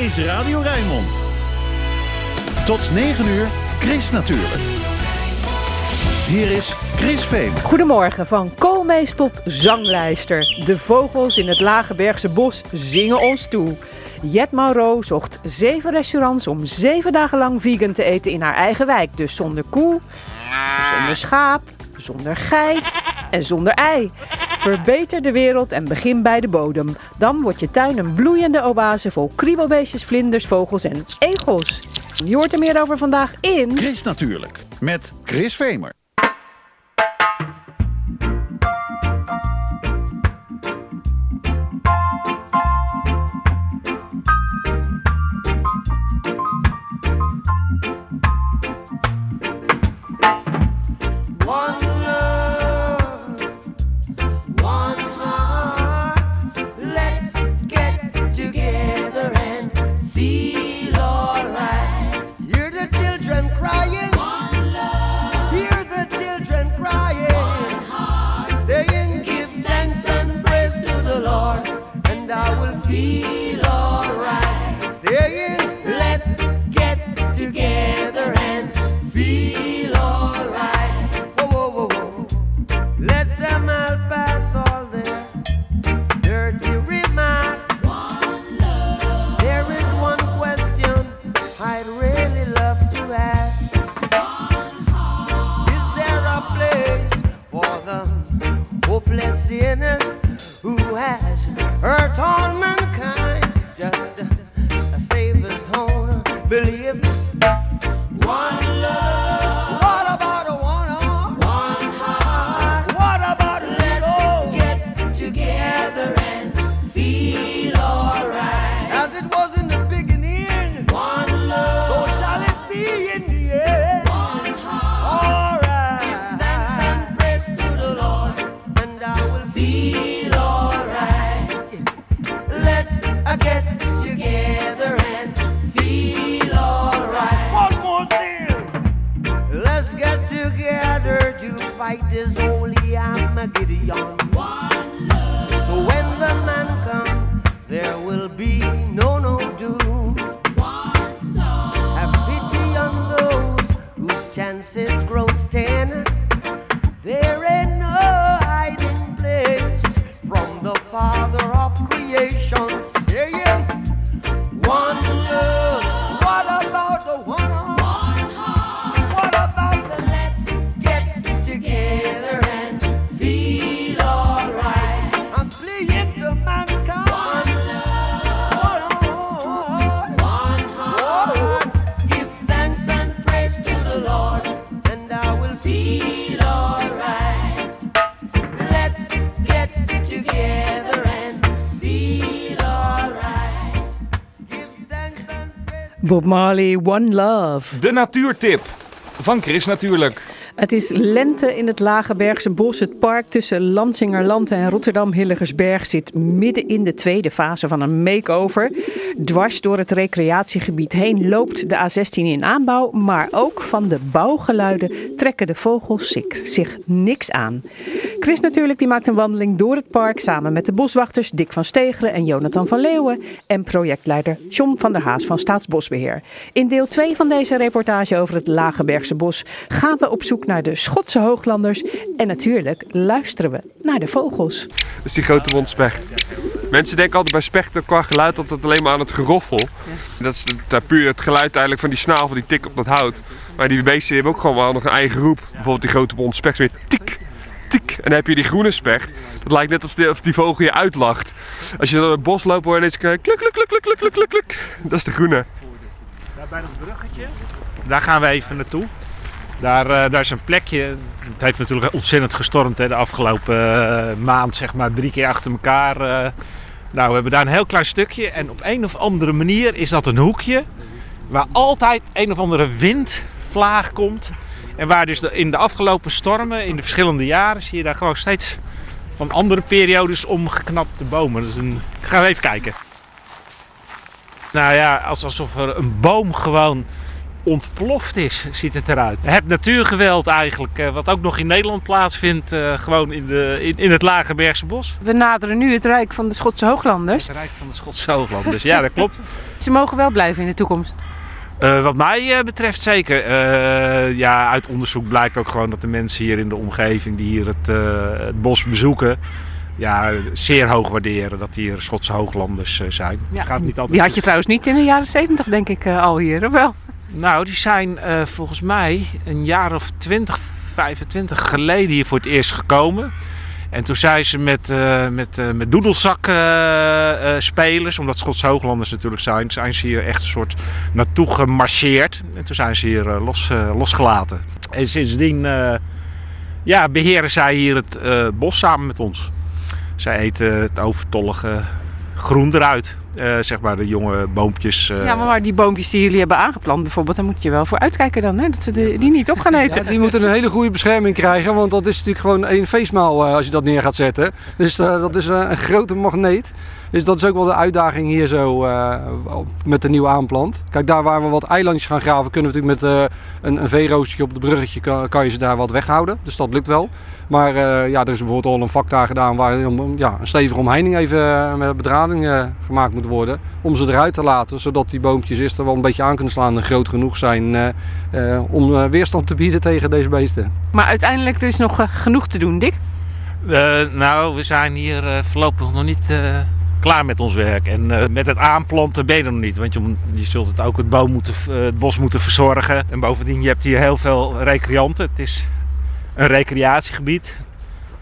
is Radio Rijnmond. Tot 9 uur, Chris natuurlijk. Hier is Chris Veen. Goedemorgen, van koolmees tot zanglijster. De vogels in het Lagebergse bos zingen ons toe. Jet Mauro zocht zeven restaurants om zeven dagen lang vegan te eten in haar eigen wijk. Dus zonder koe, zonder schaap, zonder geit en zonder ei. Verbeter de wereld en begin bij de bodem. Dan wordt je tuin een bloeiende oase vol kriebelbeestjes, vlinders, vogels en egels. Je hoort er meer over vandaag in... Chris natuurlijk, met Chris Vemer. Sinners who has hurt all mankind? Marley, One Love. De natuurtip van Chris natuurlijk. Het is lente in het Lagebergse bos. Het park tussen Lansingerland en Rotterdam-Hillegersberg zit midden in de tweede fase van een makeover. Dwars door het recreatiegebied heen loopt de A16 in aanbouw, maar ook van de bouwgeluiden trekken de vogels zich, niks aan. Chris natuurlijk die maakt een wandeling door het park samen met de boswachters Dick van Stegeren en Jonathan van Leeuwen en projectleider John van der Haas van Staatsbosbeheer. In deel 2 van deze reportage over het Lagebergse bos gaan we op zoek naar de Schotse hooglanders en natuurlijk luisteren we naar de vogels. Dus die grote mondspecht. Mensen denken altijd bij spechten qua geluid altijd alleen maar aan het geroffel. Dat is het- puur het geluid eigenlijk van die snavel die tik op dat hout. Maar die beesten hebben ook gewoon wel nog een eigen roep. Bijvoorbeeld die grote mondspecht weer tik, tik. En dan heb je die groene specht. Dat lijkt net alsof die, of die vogel je uitlacht. Als je dan door het bos loopt hoor je ineens kluk, kluk, kluk, kluk, kluk, kluk, kluk, kluk. Dat is de groene. Daar bij dat bruggetje. Daar gaan we even naartoe. Daar, eh, daar is een plekje. Het heeft natuurlijk ontzettend gestormd hè, de afgelopen eh, maand, zeg maar drie keer achter elkaar. eh. nou, we hebben daar een heel klein stukje. En op een of andere manier is dat een hoekje waar altijd een of andere windvlaag komt. En waar dus in de afgelopen stormen, in de verschillende jaren, zie je daar gewoon steeds van andere periodes omgeknapte bomen. Dus een... gaan we even kijken. Nou ja, als, alsof er een boom gewoon ontploft is, ziet het eruit. Het natuurgeweld eigenlijk, eh, wat ook nog in Nederland plaatsvindt, eh, gewoon in, de, in, in het Lagerbergse bos. We naderen nu het Rijk van de Schotse Hooglanders. Het Rijk van de Schotse Hooglanders, ja dat klopt. Ze mogen wel blijven in de toekomst. Eh, wat mij betreft zeker. Ja, uit onderzoek blijkt ook gewoon dat de mensen hier in de omgeving die hier het, het bos bezoeken, ja, zeer hoog waarderen dat hier Schotse hooglanders zijn. Gaat niet altijd Die had je trouwens niet in de jaren 70 denk ik al hier, of wel? Nou, die zijn eh, volgens mij een jaar of 20, 25 geleden hier voor het eerst gekomen. En toen zijn ze met, eh met, eh, met doedelzak-spelers, omdat Schotse Hooglanders natuurlijk zijn, zijn ze hier echt een soort naartoe gemarcheerd. En toen zijn ze hier los, losgelaten. En sindsdien ja, beheren zij hier het bos samen met ons. Zij eten het overtollige groen eruit. Eh, zeg maar de jonge boompjes. eh, Ja, maar, maar die boompjes die jullie hebben aangeplant bijvoorbeeld, daar moet je wel voor uitkijken dan, hè? dat ze de- die niet op gaan eten. Ja, die moeten een hele goede bescherming krijgen, want dat is natuurlijk gewoon één feestmaal eh, als je dat neer gaat zetten. Dus eh, dat is een grote magneet. Dus dat is ook wel de uitdaging hier zo eh, met de nieuwe aanplant. Kijk, daar waar we wat eilandjes gaan graven, kunnen we natuurlijk met eh, een, een op het bruggetje, kan, kan je ze daar wat weghouden. Dus dat lukt wel. Maar eh, ja, er is bijvoorbeeld al een vak daar gedaan waar ja, een stevige omheining even met bedrading eh, gemaakt moet worden. Om ze eruit te laten, zodat die boompjes eerst er wel een beetje aan kunnen slaan en groot genoeg zijn eh, eh, om weerstand te bieden tegen deze beesten. Maar uiteindelijk er is nog genoeg te doen, Dick. Eh, nou, we zijn hier eh, voorlopig nog niet eh, klaar met ons werk. En eh, met het aanplanten ben je nog niet. Want je, je zult het ook het, moeten, eh, het bos moeten verzorgen. En bovendien, je hebt hier heel veel recreanten. Het is een recreatiegebied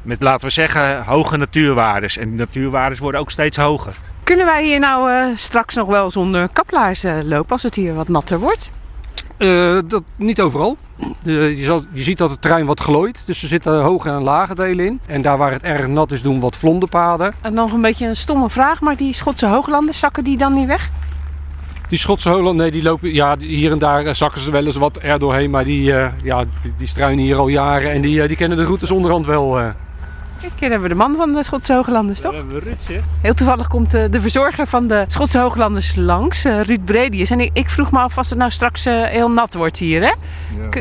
met, laten we zeggen, hoge natuurwaardes. En die natuurwaardes worden ook steeds hoger. Kunnen wij hier nou eh, straks nog wel zonder kaplaars eh, lopen als het hier wat natter wordt? Eh, dat, niet overal. De- je, zal, je ziet dat het terrein wat glooit. Dus er zitten hoge en lage delen in. En daar waar het erg nat is, doen wat vlonderpaden. En nog een beetje een stomme vraag, maar die Schotse hooglanders zakken die dan niet weg? Die Schotse Holland, nee, die lopen ja, hier en daar eh, zakken ze wel eens wat er doorheen. Maar die, eh, ja, die, die struinen hier al jaren en die, die kennen de routes onderhand wel. Kijk, hier hebben we de man van de Schotse hooglanders, toch? hebben we Rutje. Heel toevallig komt eh, de verzorger van de Schotse hooglanders langs, eh, Ruud Bredius. En ik, ik vroeg me af als het nou straks eh, heel nat wordt hier, hè?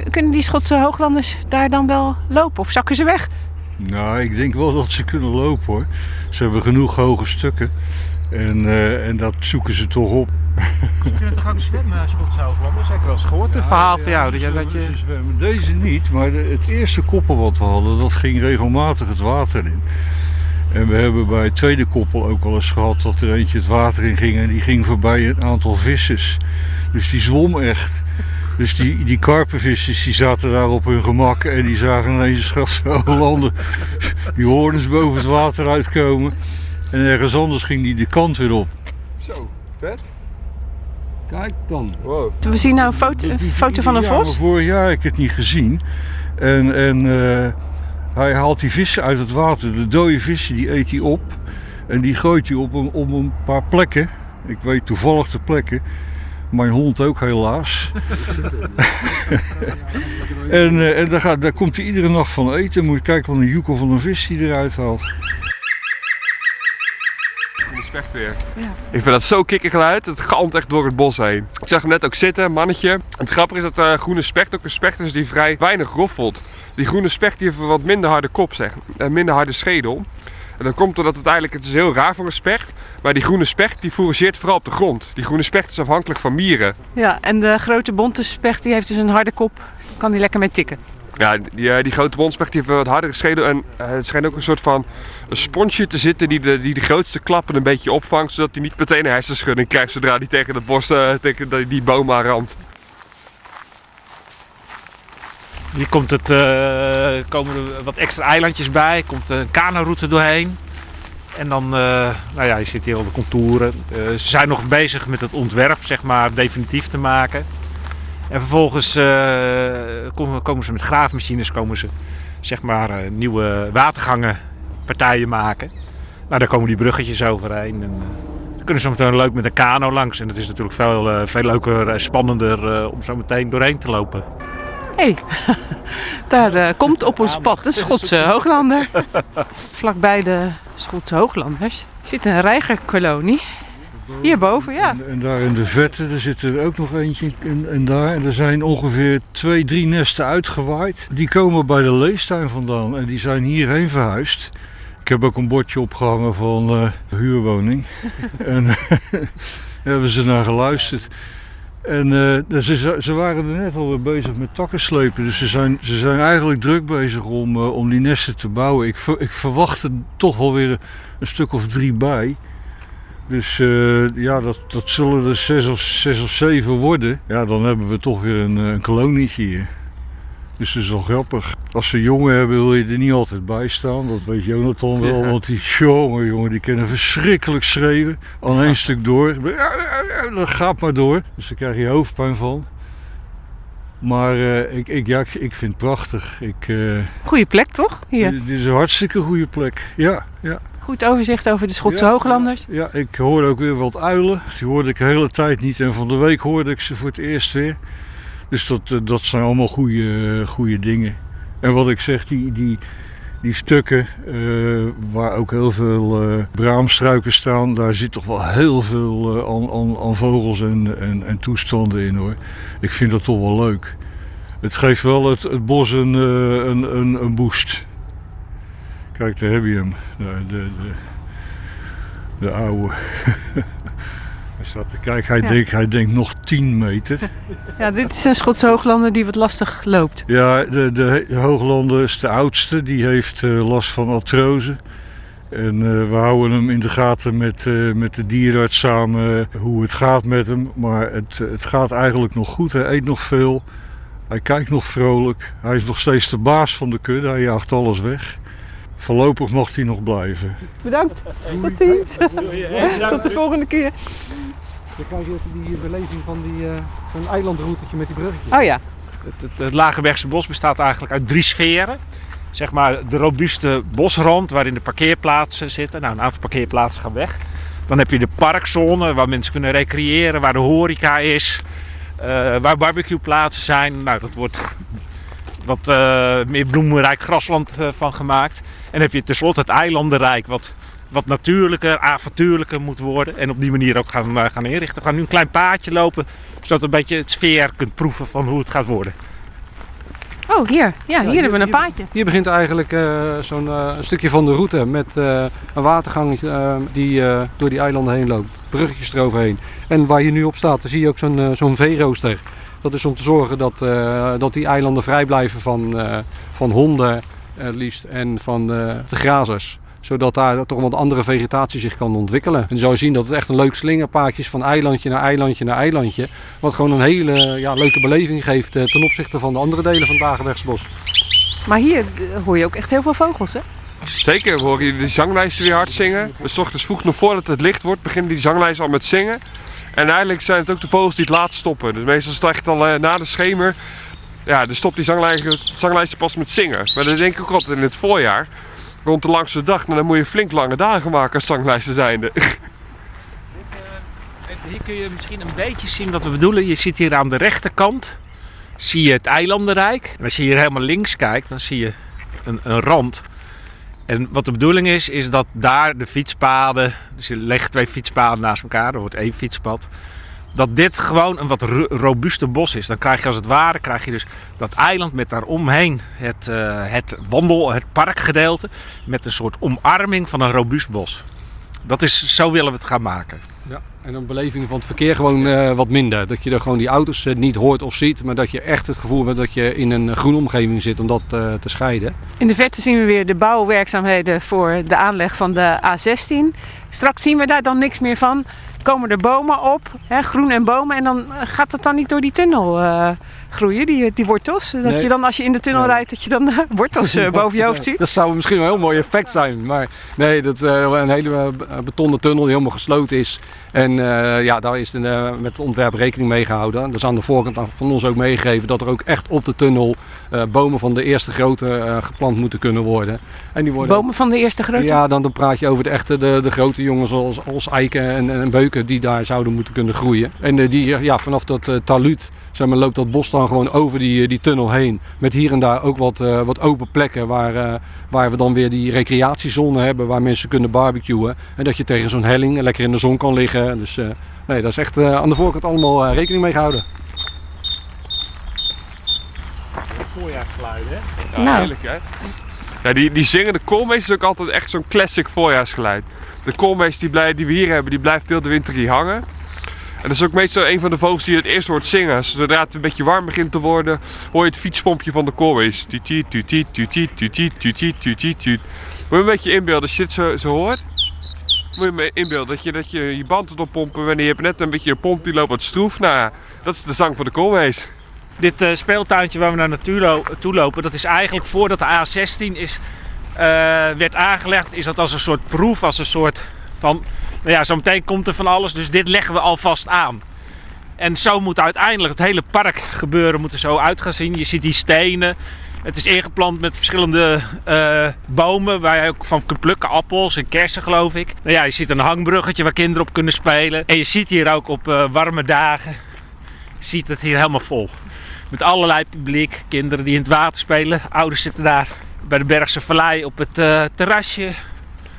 Kunnen die Schotse hooglanders daar dan wel lopen of zakken ze weg? Nou, ik denk wel dat ze kunnen lopen hoor. Ze hebben genoeg hoge stukken. En, eh, en dat zoeken ze toch op. Je kunt toch ook zwemmen, Schotse Hooglanders? Ik heb wel eens gehoord, een verhaal van jou. Dat je, dat je... Ze zwemmen. Deze niet, maar de- het eerste koppel wat we hadden, dat ging regelmatig het water in. En we hebben bij het tweede koppel ook al eens gehad dat er eentje het water in ging en die ging voorbij een aantal vissers. Dus die zwom echt. Dus die, die karpenvissers die zaten daar op hun gemak en die zagen ineens een schatse landen. Die hoorden ze boven het water uitkomen. En ergens anders ging die de kant weer op. Zo, vet. Kijk dan. We zien nou een foto, een foto van een Ja, vos. vorig jaar heb ik het niet gezien. En, en eh, hij haalt die vissen uit het water. De dode vissen die eet hij op. En die gooit hij op een, op een paar plekken. Ik weet toevallig de plekken. Mijn hond ook helaas. en eh, en daar, gaat, daar komt hij iedere nacht van eten. Moet je kijken wat een joekel van een vis die eruit haalt. De specht weer. Ik vind dat zo kikkergeluid. Het galmt echt door het bos heen. Ik zag hem net ook zitten, mannetje. Het grappige is dat eh groene specht ook een specht is die vrij weinig roffelt. Die groene specht die heeft een wat minder harde kop, zeg. En minder harde schedel. En dat komt doordat het eigenlijk, het is heel raar voor een specht. Maar die groene specht die fourageert vooral op de grond. Die groene specht is afhankelijk van mieren. Ja, en de grote bonte specht die heeft dus een harde kop. Kan die lekker mee tikken. Ja, die, eh, die grote bondspecht heeft wat hardere schedel. En eh, het schijnt ook een soort van een sponsje te zitten die de, die de grootste klappen een beetje opvangt. Zodat hij niet meteen een hersenschudding krijgt zodra hij tegen het bos, eh, tegen die, boom aan ramt. Hier komt het, komen er wat extra eilandjes bij, komt een kanoroute doorheen. En dan, eh, nou ja, je ziet hier al de contouren. Ze zijn nog bezig met het ontwerp, zeg maar, definitief te maken. En vervolgens eh, komen, komen ze met graafmachines, komen ze, zeg maar, eh, nieuwe watergangen partijen maken. Nou, daar komen die bruggetjes overheen. En, eh, dan kunnen ze meteen leuk met een kano langs. En het is natuurlijk veel, veel leuker en spannender om zo meteen doorheen te lopen. Hé, hey, daar komt op ons pad de Schotse hooglander. Vlakbij de Schotse hooglanders zit een reigerkolonie. Hierboven, ja. En, en daar in de vette, er zit er ook nog eentje en, en daar. En er zijn ongeveer twee, drie nesten uitgewaaid. Die komen bij de leestuin vandaan en die zijn hierheen verhuisd. Ik heb ook een bordje opgehangen van eh, huurwoning. en daar hebben ze naar geluisterd. En eh, ze, ze waren er net alweer bezig met takken slepen. Dus ze zijn, ze zijn eigenlijk druk bezig om, eh, om die nesten te bouwen. Ik, ver- ik verwacht er toch wel weer een stuk of drie bij. Dus eh, ja, dat, dat zullen er zes of, zes of zeven worden. Ja, dan hebben we toch weer een, eh, een kolonietje hier. Dus dat is wel grappig. Als ze jongen hebben wil je er niet altijd bij staan. Dat weet Jonathan wel. Ja. Want die jongen, jongen, die kunnen verschrikkelijk schreeuwen. Al één stuk door. Dat gaat maar door. Dus daar krijg je hoofdpijn van. Maar eh, ik, ik, ja, ik, vind het prachtig. Ik, eh, Goeie plek, toch? Hier. Dit dit is een hartstikke goede plek. Ja, ja. Goed overzicht over de Schotse Ja, Hooglanders. Ja, ik hoorde ook weer wat uilen. Die hoorde ik de hele tijd niet. En van de week hoorde ik ze voor het eerst weer. Dus dat, eh, dat zijn allemaal goede, goede dingen. En wat ik zeg, die, die, die stukken eh, waar ook heel veel eh, braamstruiken staan, daar zit toch wel heel veel eh, aan, aan, aan vogels en, en, en toestanden in hoor. Ik vind dat toch wel leuk. Het geeft wel het, het bos een, eh, een, een, een boost. Kijk, daar heb je hem. De, de, de, de oude. hij staat te kijken, hij, Ja. denkt, hij denkt nog 10 meter. Ja, dit is een Schotse Hooglander die wat lastig loopt. Ja, de, de, de Hooglander is de oudste. Die heeft eh, last van artrose. En eh, we houden hem in de gaten met, eh, met de dierenarts samen hoe het gaat met hem. Maar het, het gaat eigenlijk nog goed. Hij eet nog veel. Hij kijkt nog vrolijk. Hij is nog steeds de baas van de kudde. Hij jaagt alles weg. Voorlopig mag hij nog blijven. Bedankt. Tot ziens. Tot de volgende keer. Dan krijg je even die beleving van die, eh, zo'n eilandroutetje met die bruggetjes. Oh ja. Het, het, het Lagebergse bos bestaat eigenlijk uit drie sferen. Zeg maar de robuuste bosrand waarin de parkeerplaatsen zitten. Nou, een aantal parkeerplaatsen gaan weg. Dan heb je de parkzone waar mensen kunnen recreëren, waar de horeca is, eh, waar barbecueplaatsen zijn. Nou, dat wordt wat eh, meer bloemenrijk grasland eh, van gemaakt. En heb je tenslotte het eilandenrijk wat, wat natuurlijker, avontuurlijker moet worden. En op die manier ook gaan, eh, gaan inrichten. We gaan nu een klein paadje lopen, zodat je een beetje het sfeer kunt proeven van hoe het gaat worden. Oh, hier. Ja, hier hier- hebben we een paadje. Hier begint eigenlijk eh, zo'n eh, stukje van de route met eh, een watergang eh, die eh, door die eilanden heen loopt. Bruggetjes eroverheen. En waar je nu op staat, dan zie je ook zo'n zo'n veerooster. Dat is om te zorgen dat, eh, dat die eilanden vrij blijven van, eh, van honden eh, het liefst en van de grazers. Zodat daar toch wat andere vegetatie zich kan ontwikkelen. En je zou zien dat het echt een leuk slingerpaadje is van eilandje naar eilandje naar eilandje. Wat gewoon een hele ja, leuke beleving geeft ten opzichte van de andere delen van het Dagenwegsbos. Maar hier hoor je ook echt heel veel vogels, hè? Zeker, we horen de zanglijsten weer hard zingen. We 's ochtends vroeg nog voordat het licht wordt, beginnen die zanglijsten al met zingen. En eigenlijk zijn het ook de vogels die het laatst stoppen. Dus meestal is het echt al eh, na de schemer. Ja, dan stopt die zanglijsten, pas met zingen. Maar dat denk ik ook altijd in het voorjaar. Rond de langste dag, nou, dan moet je flink lange dagen maken als zanglijsten zijnde. Hier kun je misschien een beetje zien wat we bedoelen. Je ziet hier aan de rechterkant zie je het eilandenrijk. En als je hier helemaal links kijkt, dan zie je een, een rand. En wat de bedoeling is, is dat daar de fietspaden, dus je legt twee fietspaden naast elkaar, er wordt één fietspad. Dat dit gewoon een wat ro- robuuste bos is. Dan krijg je als het ware krijg je dus dat eiland met daaromheen het, eh, het wandel, het parkgedeelte. Met een soort omarming van een robuust bos. Dat is, zo willen we het gaan maken. Ja, en een beleving van het verkeer gewoon eh, wat minder. Dat je er gewoon die auto's eh, niet hoort of ziet, maar dat je echt het gevoel hebt dat je in een groene omgeving zit om dat eh, te scheiden. In de verte zien we weer de bouwwerkzaamheden voor de aanleg van de A16. Straks zien we daar dan niks meer van. Komen er bomen op, hè, groen en bomen. En dan eh, gaat dat dan niet door die tunnel eh, groeien, die, die wortels. Dat Nee. je dan als je in de tunnel Nee. rijdt, dat je dan eh, wortels eh, boven je hoofd ziet. Dat zou misschien wel een heel mooi effect zijn. Maar nee, dat is eh, een hele eh, betonnen tunnel die helemaal gesloten is. En eh, ja, daar is de, eh, met het ontwerp rekening mee gehouden. Dat is aan de voorkant van ons ook meegegeven dat er ook echt op de tunnel eh, bomen van de eerste grootte eh, geplant moeten kunnen worden. En die worden Bomen van de eerste grootte. Ja, dan, dan praat je over de echte, de, de grote jongens zoals, als eiken en, en beuken struiken die daar zouden moeten kunnen groeien. En eh, die, ja, vanaf dat eh, taluut zeg maar, loopt dat bos dan gewoon over die, eh, die tunnel heen. Met hier en daar ook wat, eh, wat open plekken waar, eh, waar we dan weer die recreatiezone hebben. Waar mensen kunnen barbecuen. En dat je tegen zo'n helling lekker in de zon kan liggen. Dus eh, nee, dat is echt eh, aan de voorkant allemaal eh, rekening mee gehouden. Voorjaarsgeluiden, hè? Ja, Nou. heerlijk hè. Ja, die, die zingende koolmees is ook altijd echt zo'n classic voorjaarsgeluid de koolmees die, blij, die we hier hebben, die blijft heel de winter hier hangen. En dat is ook meestal een van de vogels die het eerst hoort zingen. Zodra het een beetje warm begint te worden, hoor je het fietspompje van de koolmees. Moet je een beetje inbeelden als je dit zo, zo hoort. Moet je me inbeelden dat je, dat je je band moet oppompen wanneer je hebt net een beetje een pomp die loopt wat stroef. Nou dat is de zang van de koolmees. Dit uh, speeltuintje waar we naar naartoe lo toe lopen, dat is eigenlijk voordat de A16 is werd aangelegd, is dat als een soort proef, als een soort van, nou ja, zometeen komt er van alles, dus dit leggen we alvast aan. En zo moet uiteindelijk het hele park gebeuren, moet er zo uit gaan zien. Je ziet die stenen, het is ingeplant met verschillende eh, bomen waar je ook van kunt plukken, appels en kersen geloof ik. Nou ja, je ziet een hangbruggetje waar kinderen op kunnen spelen. En je ziet hier ook op eh, warme dagen, ziet het hier helemaal vol. Met allerlei publiek, kinderen die in het water spelen. Ouders zitten daar bij de Bergse Vallei op het eh, terrasje.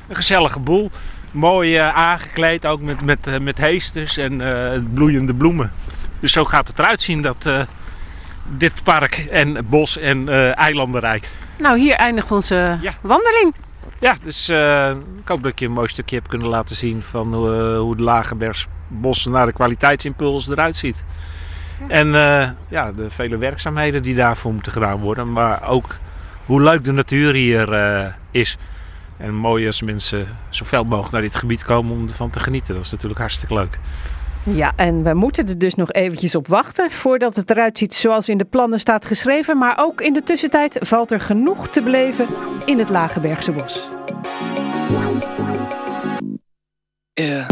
Een gezellige boel. Mooi eh, aangekleed, ook met, met, eh, met heesters en bloeiende bloemen. Dus zo gaat het eruit zien, dat, dit park en bos en eilandenrijk. Nou, hier eindigt onze Ja. wandeling. Ja, dus ik hoop dat ik je een mooi stukje heb kunnen laten zien van hoe, hoe de Lagerbergsbossen naar de kwaliteitsimpuls eruit ziet. En ja, de vele werkzaamheden die daarvoor moeten gedaan worden. Maar ook hoe leuk de natuur hier eh, is. En mooi als mensen zoveel mogelijk naar dit gebied komen om ervan te genieten. Dat is natuurlijk hartstikke leuk. Ja, en we moeten er dus nog eventjes op wachten voordat het eruit ziet zoals in de plannen staat geschreven. Maar ook in de tussentijd valt er genoeg te beleven in het Lagebergse bos. Yeah.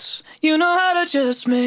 This. You know how to just make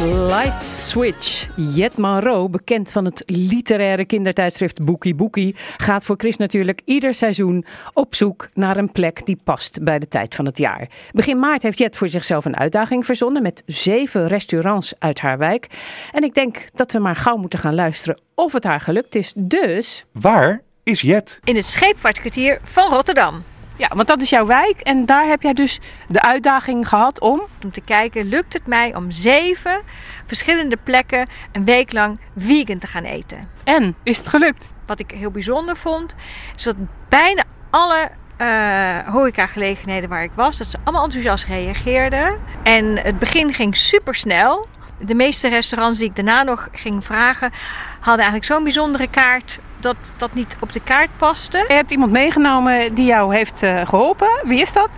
Light Switch. Jet Monroe, bekend van het literaire kindertijdschrift Boekie Boekie, gaat voor Chris natuurlijk ieder seizoen op zoek naar een plek die past bij de tijd van het jaar. Begin maart heeft Jet voor zichzelf een uitdaging verzonnen met zeven restaurants uit haar wijk. En ik denk dat we maar gauw moeten gaan luisteren of het haar gelukt is. Dus. Waar is Jet? In het scheepvaartkwartier van Rotterdam. Ja, want dat is jouw wijk en daar heb jij dus de uitdaging gehad om. Om te kijken, lukt het mij om zeven verschillende plekken een week lang vegan te gaan eten? En is het gelukt? Wat ik heel bijzonder vond, is dat bijna alle uh, horecagelegenheden waar ik was, dat ze allemaal enthousiast reageerden. En het begin ging super snel. De meeste restaurants die ik daarna nog ging vragen, hadden eigenlijk zo'n bijzondere kaart dat dat niet op de kaart paste. Je hebt iemand meegenomen die jou heeft uh, geholpen. Wie is dat?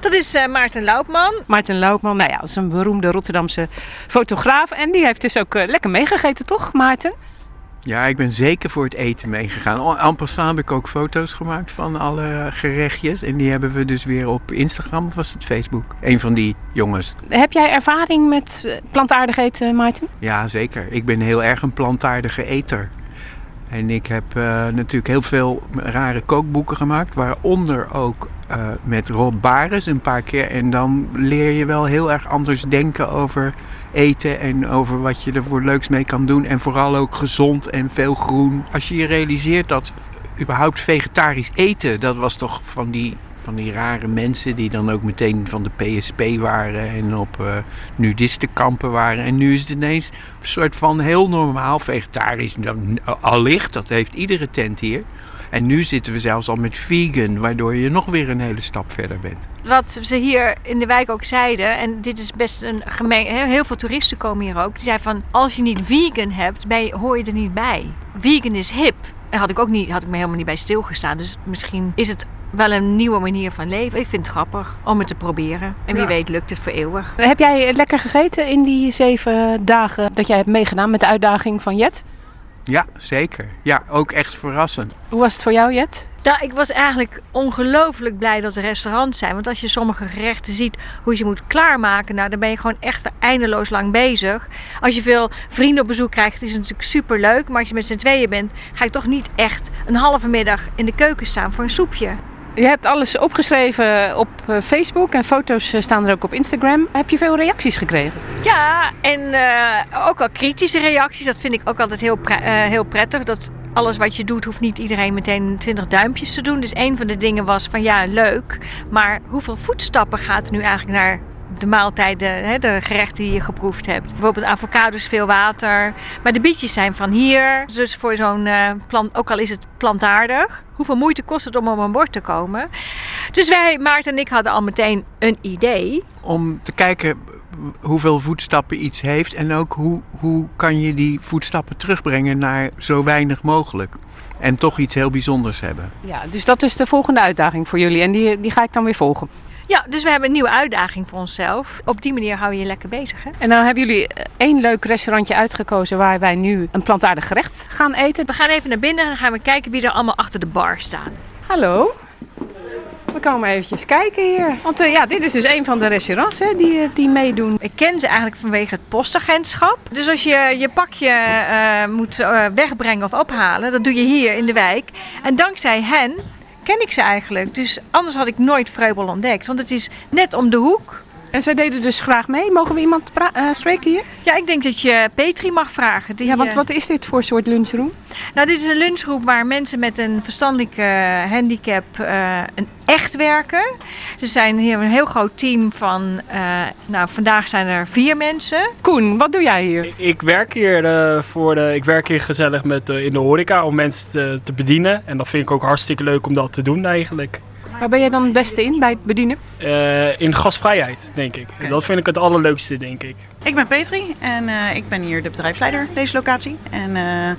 Dat is uh, Maarten Loupman. Maarten Loupman, nou ja, dat is een beroemde Rotterdamse fotograaf. En die heeft dus ook uh, lekker meegegeten, toch Maarten? Ja, ik ben zeker voor het eten meegegaan. En passant heb ik ook foto's gemaakt van alle gerechtjes. En die hebben we dus weer op Instagram of was het Facebook? Een van die jongens. Heb jij ervaring met plantaardig eten, Maarten? Ja, zeker. Ik ben heel erg een plantaardige eter. En ik heb uh, natuurlijk heel veel rare kookboeken gemaakt, waaronder ook uh, met Rob Bares een paar keer. En dan leer je wel heel erg anders denken over eten en over wat je er voor leuks mee kan doen. En vooral ook gezond en veel groen. Als je je realiseert dat überhaupt vegetarisch eten, dat was toch van die van die rare mensen die dan ook meteen van de PSP waren en op uh, nudistenkampen waren. En nu is het ineens een soort van heel normaal vegetarisch. Allicht, dat heeft iedere tent hier. En nu zitten we zelfs al met vegan, waardoor je nog weer een hele stap verder bent. Wat ze hier in de wijk ook zeiden, en dit is best een gemeen, heel veel toeristen komen hier ook. Die zeiden van, als je niet vegan hebt, ben je, hoor je er niet bij. Vegan is hip. Daar had ik ook niet, had ik me helemaal niet bij stilgestaan. Dus misschien is het wel een nieuwe manier van leven. Ik vind het grappig om het te proberen. En wie Ja. weet lukt het voor eeuwig. Heb jij lekker gegeten in die zeven dagen dat jij hebt meegedaan met de uitdaging van Jet? Ja, zeker. Ja, ook echt verrassend. Hoe was het voor jou, Jet? Nou, ik was eigenlijk ongelooflijk blij dat er restaurants zijn. Want als je sommige gerechten ziet hoe je ze moet klaarmaken, nou, dan ben je gewoon echt eindeloos lang bezig. Als je veel vrienden op bezoek krijgt, is het natuurlijk super leuk. Maar als je met z'n tweeën bent, ga je toch niet echt een halve middag in de keuken staan voor een soepje. Je hebt alles opgeschreven op eh, Facebook en foto's eh, staan er ook op Instagram. Heb je veel reacties gekregen? Ja, en eh, ook wel kritische reacties. Dat vind ik ook altijd heel, heel prettig. Dat alles wat je doet, hoeft niet iedereen meteen 20 duimpjes te doen. Dus een van de dingen was van ja, leuk. Maar hoeveel voetstappen gaat er nu eigenlijk naar de maaltijden, hè, de gerechten die je geproefd hebt? Bijvoorbeeld avocados, veel water. Maar de bietjes zijn van hier. Dus voor zo'n eh, plant, ook al is het plantaardig. Hoeveel moeite kost het om op een bord te komen? Dus wij, Maarten en ik, hadden al meteen een idee. Om te kijken hoeveel voetstappen iets heeft en ook hoe, hoe kan je die voetstappen terugbrengen naar zo weinig mogelijk. En toch iets heel bijzonders hebben. Ja, dus dat is de volgende uitdaging voor jullie en die, die ga ik dan weer volgen. Ja, dus we hebben een nieuwe uitdaging voor onszelf. Op die manier hou je je lekker bezig, hè? En nou hebben jullie eh, één leuk restaurantje uitgekozen waar wij nu een plantaardig gerecht gaan eten. We gaan even naar binnen en dan gaan we kijken wie er allemaal achter de bar staan. Hallo. We komen eventjes kijken hier. Want eh, ja, dit is dus een van de restaurants hè, die, eh, die meedoen. Ik ken ze eigenlijk vanwege het postagentschap. Dus als je je pakje moet wegbrengen of ophalen, dat doe je hier in de wijk. En dankzij hen ken ik ze eigenlijk. Dus anders had ik nooit Vreubel ontdekt. Want het is net om de hoek. En zij deden dus graag mee. Mogen we iemand eh, spreken hier? Ja, ik denk dat je Petri mag vragen. Die, Ja, want eh, wat is dit voor soort lunchroom? Nou, dit is een lunchgroep waar mensen met een verstandelijke handicap eh, een echt werken. Ze zijn hier een heel groot team van, eh, nou vandaag zijn er vier mensen. Koen, wat doe jij hier? Ik werk hier, eh, voor de, ik werk hier gezellig met, in de horeca om mensen te, te bedienen. En dat vind ik ook hartstikke leuk om dat te doen eigenlijk. Waar ben jij dan het beste in bij het bedienen? Eh, in gastvrijheid, denk ik. Dat vind ik het allerleukste, denk ik. Ik ben Petri en eh, ik ben hier de bedrijfsleider deze locatie. En eh,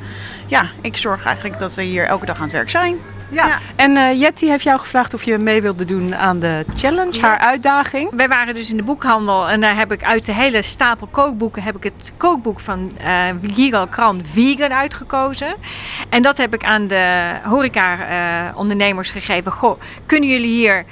ja, ik zorg eigenlijk dat we hier elke dag aan het werk zijn. Ja. En eh Jetty heeft jou gevraagd of je mee wilde doen aan de challenge, haar uitdaging. Wij waren dus in de boekhandel en daar heb ik uit de hele stapel kookboeken heb ik het kookboek van eh Gigal Kran Vegan uitgekozen. En dat heb ik aan de horeca eh, gegeven. Goh, kunnen jullie hier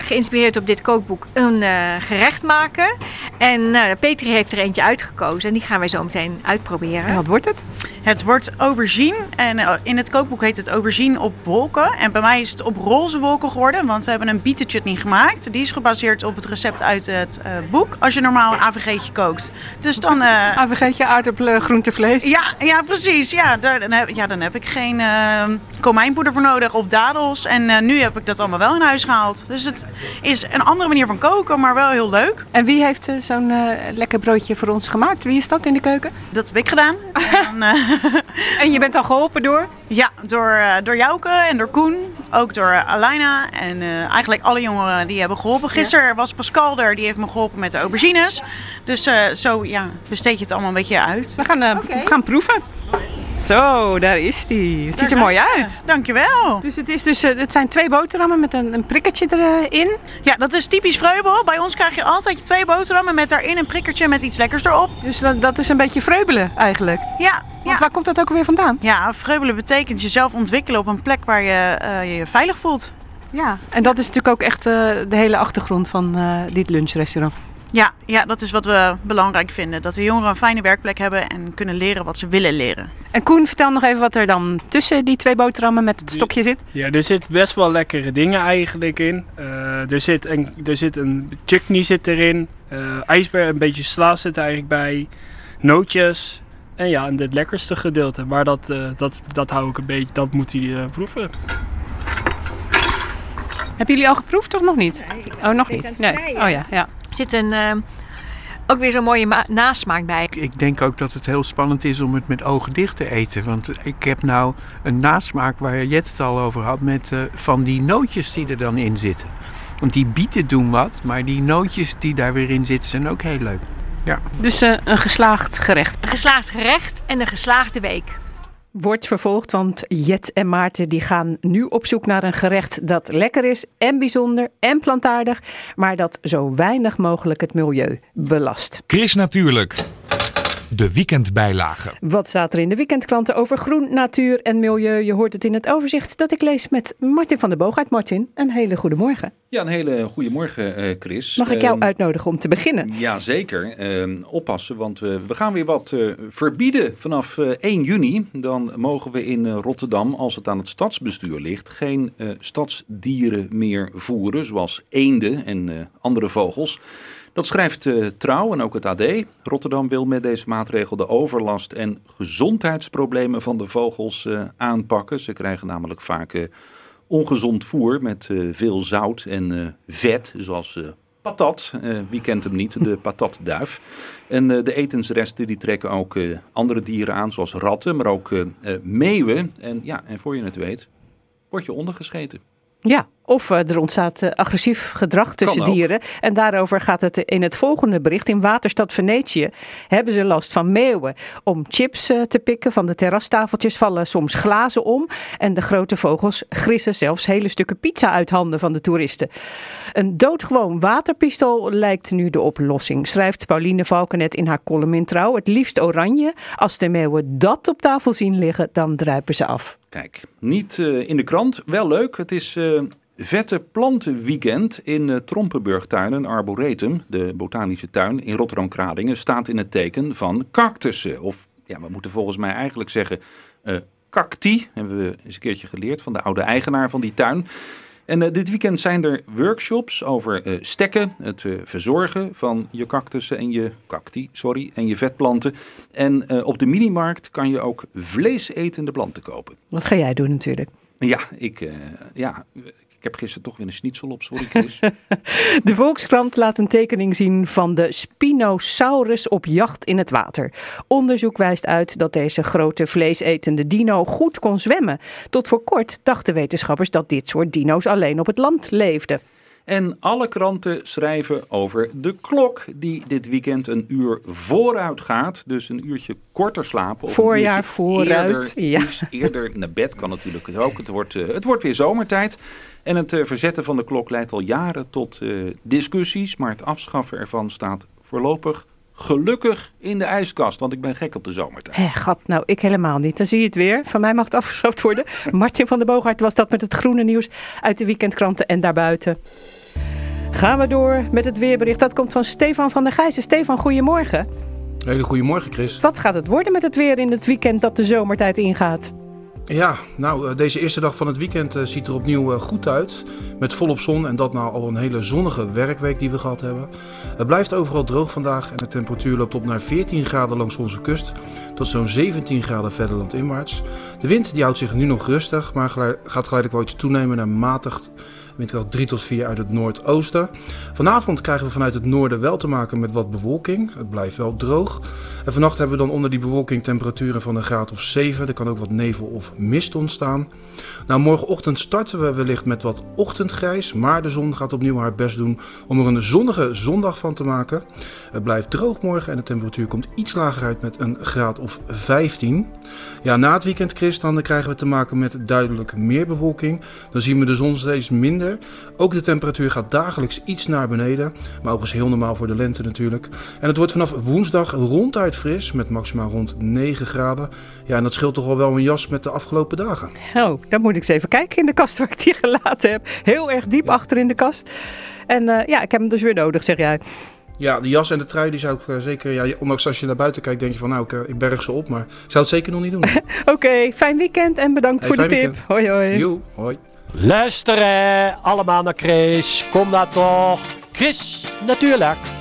geïnspireerd op dit kookboek een eh, gerecht maken. En uh, Petri heeft er eentje uitgekozen en die gaan wij zo meteen uitproberen. En wat wordt het? Het wordt aubergine en uh, in het kookboek heet het aubergine op wolken. En bij mij is het op roze wolken geworden, want we hebben een bietenchutney gemaakt. Die is gebaseerd op het recept uit het boek. Als je normaal een AVG'tje kookt. Dus dan... AVG'tje, aardappelen, groente, vlees? Ja, ja precies. Ja, daar, dan, heb, ja, dan heb ik geen komijnpoeder voor nodig of dadels. En nu heb ik dat allemaal wel in huis gehaald. Dus het is een andere manier van koken, maar wel heel leuk. En wie heeft uh, zo'n uh, lekker broodje voor ons gemaakt? Wie is dat in de keuken? Dat heb ik gedaan. en, dan, uh... en je bent al geholpen door? Ja, door, door Jouke en door Koen. Ook door Alaina. En eigenlijk alle jongeren die hebben geholpen. Gisteren ja. was Pascal er, die heeft me geholpen met de aubergines. Dus zo ja, besteed je het allemaal een beetje uit. We gaan, okay. we gaan proeven. Zo, daar is die. Het ziet er mooi uit. Dankjewel. Dus het, is dus, het zijn twee boterhammen met een, een prikkertje erin. Ja, dat is typisch Vreubel. Bij ons krijg je altijd je twee boterhammen met daarin een prikkertje met iets lekkers erop. Dus dat, dat is een beetje vreubelen eigenlijk? Ja. Want waar komt dat ook weer vandaan? Ja, vreubelen betekent jezelf ontwikkelen op een plek waar je uh, je veilig voelt. Ja, en dat is natuurlijk ook echt uh, de hele achtergrond van uh, dit lunchrestaurant. Ja, ja, dat is wat we belangrijk vinden. Dat de jongeren een fijne werkplek hebben en kunnen leren wat ze willen leren. En Koen, vertel nog even wat er dan tussen die twee boterhammen met het stokje zit. Ja, er zit best wel lekkere dingen eigenlijk in. Uh, er, zit een, er zit een chutney zit erin. Uh, ijsberg, een beetje sla zit er eigenlijk bij. Nootjes. En ja, en het lekkerste gedeelte. Maar dat, uh, dat, dat hou ik een beetje, dat moet hij proeven. Hebben jullie al geproefd of nog niet? Oh, nog niet. Nee. Oh ja, ja. Er zit een, uh, ook weer zo'n mooie nasmaak bij. Ik denk ook dat het heel spannend is om het met ogen dicht te eten. Want ik heb nou een nasmaak waar Jet het al over had met uh, van die nootjes die er dan in zitten. Want die bieten doen wat, maar die nootjes die daar weer in zitten zijn ook heel leuk. Ja. Dus uh, een geslaagd gerecht. Een geslaagd gerecht en een geslaagde week wordt vervolgd, want Jet en Maarten die gaan nu op zoek naar een gerecht dat lekker is en bijzonder en plantaardig, maar dat zo weinig mogelijk het milieu belast. Chris Natuurlijk. De weekendbijlage. Wat staat er in de weekendklanten over groen, natuur en milieu? Je hoort het in het overzicht dat ik lees met Martin van der Boogaard. Martin, een hele goede morgen. Ja, een hele goede morgen, Chris. Mag ik jou um, uitnodigen om te beginnen? Ja, zeker. Um, oppassen, want uh, we gaan weer wat uh, verbieden. Vanaf uh, 1 juni dan mogen we in Rotterdam, als het aan het stadsbestuur ligt, geen stadsdieren meer voeren, zoals eenden en andere vogels. Dat schrijft uh, Trouw en ook het AD. Rotterdam wil met deze maatregel de overlast en gezondheidsproblemen van de vogels uh, aanpakken. Ze krijgen namelijk vaak uh, ongezond voer met veel zout en vet, zoals patat. wie kent hem niet? De patatduif. En de etensresten die trekken ook andere dieren aan, zoals ratten, maar ook meeuwen. En ja, en voor je het weet, word je ondergescheten. Ja, of er ontstaat agressief gedrag tussen dieren. En daarover gaat het in het volgende bericht. In Waterstad Venetië hebben ze last van meeuwen. Om chips te pikken van de terrastafeltjes vallen soms glazen om. En de grote vogels grissen zelfs hele stukken pizza uit handen van de toeristen. Een doodgewoon waterpistool lijkt nu de oplossing. Schrijft Pauline Valkenet in haar column in Trouw. Het liefst oranje. Als de meeuwen dat op tafel zien liggen, dan druipen ze af. Kijk, niet uh, in de krant. Wel leuk. Het is uh, Vette Plantenweekend in uh, Trompenburgtuin. Arboretum, de botanische tuin in Rotterdam-Kradingen, staat in het teken van cactussen. Of ja, we moeten volgens mij eigenlijk zeggen cacti. Hebben we eens een keertje geleerd van de oude eigenaar van die tuin. En uh, dit weekend zijn er workshops over uh, stekken, het uh, verzorgen van je cactussen en je cacti, sorry, en je vetplanten. En op de minimarkt kan je ook vleesetende planten kopen. Wat ga jij doen natuurlijk? Ja, ik, ja, ik heb gisteren toch weer een schnitzel op, sorry Chris. de Volkskrant laat een tekening zien van de Spinosaurus op jacht in het water. Onderzoek wijst uit dat deze grote vleesetende dino goed kon zwemmen. Tot voor kort dachten wetenschappers dat dit soort dino's alleen op het land leefden. En alle kranten schrijven over de klok die dit weekend een uur vooruit gaat. Dus een uurtje korter slapen. Of Voorjaar vooruit. Eerder, ja. eerder naar bed kan natuurlijk ook. Het wordt, uh, het wordt weer zomertijd. En het uh, verzetten van de klok leidt al jaren tot uh, discussies. Maar het afschaffen ervan staat voorlopig gelukkig in de ijskast. Want ik ben gek op de zomertijd. Hé, gat, nou ik helemaal niet. Dan zie je het weer. Van mij mag het afgeschaft worden. Martin van der Boogaard was dat met het groene nieuws uit de weekendkranten en daarbuiten. Gaan we door met het weerbericht. Dat komt van Stefan van der Gijzen. Stefan, goedemorgen. Hele goedemorgen, Chris. Wat gaat het worden met het weer in het weekend dat de zomertijd ingaat? Ja, nou, eh, deze eerste dag van het weekend eh, ziet er opnieuw eh, goed uit. Met volop zon en dat nou al een hele zonnige werkweek die we gehad hebben. Het blijft overal droog vandaag en de temperatuur loopt op naar 14 graden langs onze kust. Tot zo'n 17 graden verder landinwaarts. De wind die houdt zich nu nog rustig, maar gaat geleidelijk wel iets toenemen naar matig. Windkracht 3 tot 4 uit het noordoosten. Vanavond krijgen we vanuit het noorden wel te maken met wat bewolking. Het blijft wel droog. En vannacht hebben we dan onder die bewolking temperaturen van een graad of 7. Er kan ook wat nevel of mist ontstaan. Nou, morgenochtend starten we wellicht met wat ochtendgrijs. Maar de zon gaat opnieuw haar best doen om er een zonnige zondag van te maken. Het blijft droog morgen en de temperatuur komt iets lager uit met een graad of 15. Ja, na het weekend, Chris, dan krijgen we te maken met duidelijk meer bewolking. Dan zien we de zon steeds minder. Ook de temperatuur gaat dagelijks iets naar beneden. Maar ook is heel normaal voor de lente natuurlijk. En het wordt vanaf woensdag ronduit fris met maximaal rond 9 graden. Ja, en dat scheelt toch wel wel een jas met de afgelopen dagen. Oh, dan moet ik eens even kijken in de kast waar ik die gelaten heb. Heel erg diep achter in de kast. En eh, ja, ik heb hem dus weer nodig, zeg jij. Ja, de jas en de trui die zou ik eh, zeker... Ja, ondanks als je naar buiten kijkt denk je van nou, ik, eh, ik berg ze op. Maar ik zou het zeker nog niet doen. Oké, fijn weekend en bedankt Hey, voor de tip. weekend. Hoi hoi. Joe, hoi. Luisteren allemaal naar Chris. Kom daar toch. Chris, natuurlijk.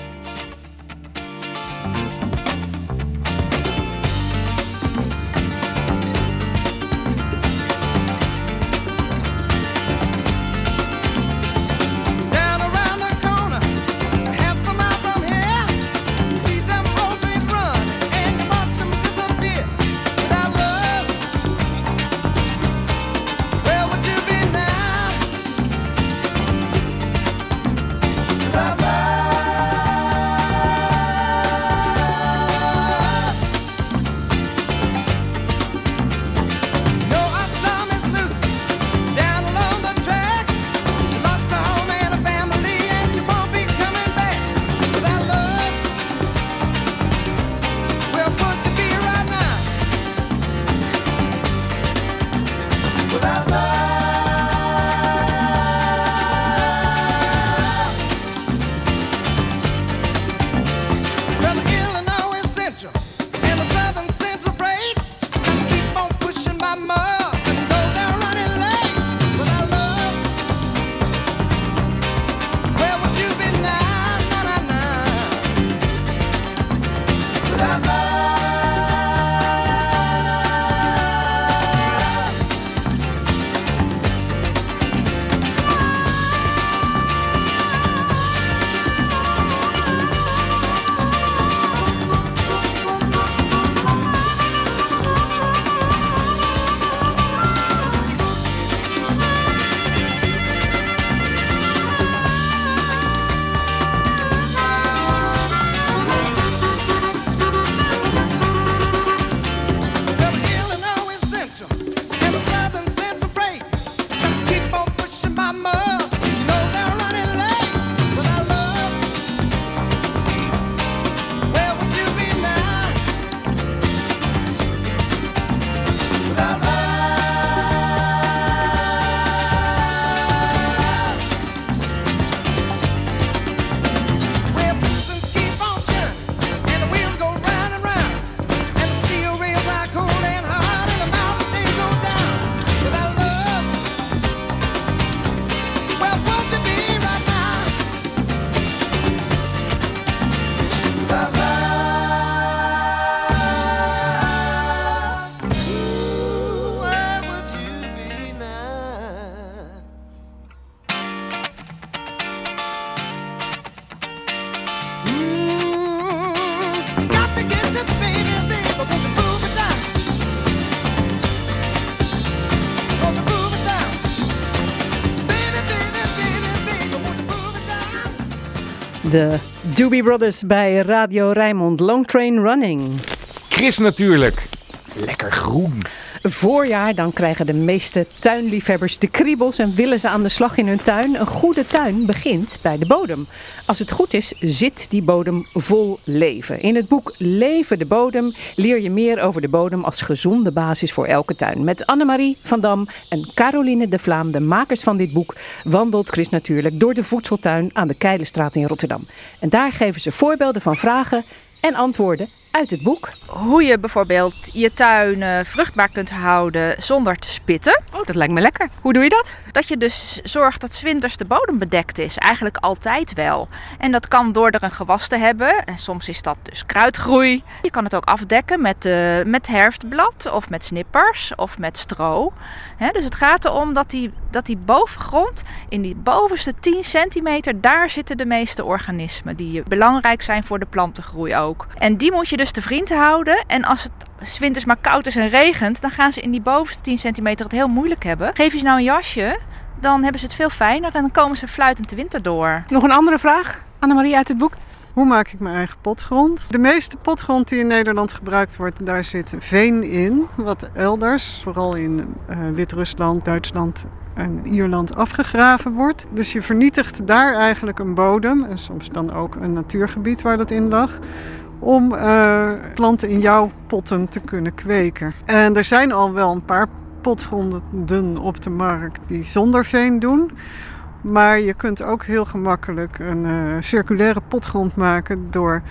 De Doobie Brothers bij Radio Rijnmond. Long Train Running. Chris natuurlijk. Lekker groen. Voorjaar, dan krijgen de meeste tuinliefhebbers de kriebels en willen ze aan de slag in hun tuin. Een goede tuin begint bij de bodem. Als het goed is, zit die bodem vol leven. In het boek Leven de bodem leer je meer over de bodem als gezonde basis voor elke tuin. Met Annemarie van Dam en Caroline de Vlaam, de makers van dit boek, wandelt Chris natuurlijk door de voedseltuin aan de Keilenstraat in Rotterdam. En daar geven ze voorbeelden van vragen en antwoorden uit het boek. Hoe je bijvoorbeeld je tuin eh, vruchtbaar kunt houden zonder te spitten. Oh, dat lijkt me lekker. Hoe doe je dat? Dat je dus zorgt dat 's winters de bodem bedekt is. Eigenlijk altijd wel. En dat kan door er een gewas te hebben. En soms is dat dus kruidgroei. Je kan het ook afdekken met, eh, met herfstblad of met snippers of met stro. Dus het gaat erom dat die, dat die bovengrond, in die bovenste 10 centimeter, daar zitten de meeste organismen die belangrijk zijn voor de plantengroei ook. En die moet je dus te vriend houden. En als het winters maar koud is en regent, dan gaan ze in die bovenste 10 centimeter het heel moeilijk hebben. Geef je ze nou een jasje, dan hebben ze het veel fijner en dan komen ze fluitend de winter door. Nog een andere vraag, Annemarie uit het boek. Hoe maak ik mijn eigen potgrond? De meeste potgrond die in Nederland gebruikt wordt, daar zit veen in. Wat elders, vooral in eh, Wit-Rusland, Duitsland en Ierland, afgegraven wordt. Dus je vernietigt daar eigenlijk een bodem en soms dan ook een natuurgebied waar dat in lag. Om eh, planten in jouw potten te kunnen kweken. En er zijn al wel een paar potgronden op de markt die zonder veen doen. Maar je kunt ook heel gemakkelijk een eh, circulaire potgrond maken door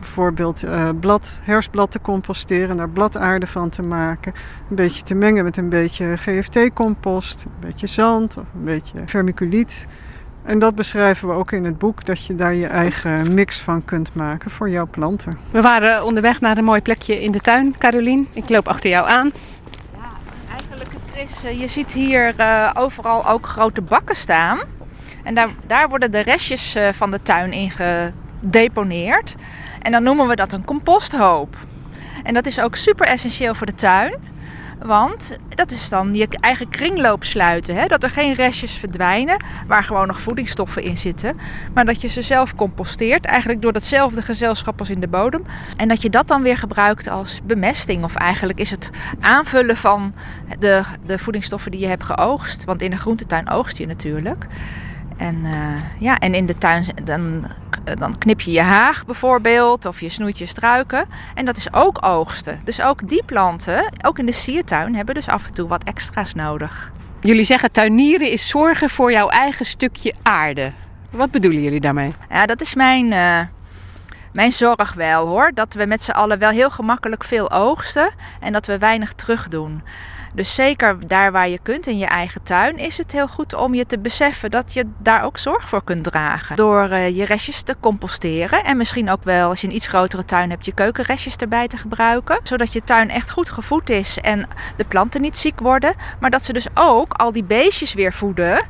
bijvoorbeeld eh, blad, herfstblad te composteren en daar bladaarde van te maken. Een beetje te mengen met een beetje GFT-compost, een beetje zand of een beetje vermiculiet. En dat beschrijven we ook in het boek, dat je daar je eigen mix van kunt maken voor jouw planten. We waren onderweg naar een mooi plekje in de tuin, Carolien. Ik loop achter jou aan. Eigenlijk, Chris, eh, je ziet hier eh, overal ook grote bakken staan. En daar, daar worden de restjes eh, van de tuin in gedeponeerd. En dan noemen we dat een composthoop. En dat is ook super essentieel voor de tuin. Want dat is dan je eigen kringloop sluiten. Hè? Dat er geen restjes verdwijnen waar gewoon nog voedingsstoffen in zitten. Maar dat je ze zelf composteert. Eigenlijk door datzelfde gezelschap als in de bodem. En dat je dat dan weer gebruikt als bemesting. Of eigenlijk is het aanvullen van de, de voedingsstoffen die je hebt geoogst. Want in de groentetuin oogst je natuurlijk. En, eh, ja, en in de tuin dan, dan knip je je haag bijvoorbeeld of je snoeit je struiken. En dat is ook oogsten. Dus ook die planten, ook in de siertuin, hebben dus af en toe wat extra's nodig. Jullie zeggen tuinieren is zorgen voor jouw eigen stukje aarde. Wat bedoelen jullie daarmee? Ja, dat is mijn, eh, mijn zorg wel hoor. Dat we met z'n allen wel heel gemakkelijk veel oogsten en dat we weinig terugdoen. Dus zeker daar waar je kunt in je eigen tuin is het heel goed om je te beseffen dat je daar ook zorg voor kunt dragen. Door eh, je restjes te composteren en misschien ook wel als je een iets grotere tuin hebt je keukenrestjes erbij te gebruiken. Zodat je tuin echt goed gevoed is en de planten niet ziek worden. Maar dat ze dus ook al die beestjes weer voeden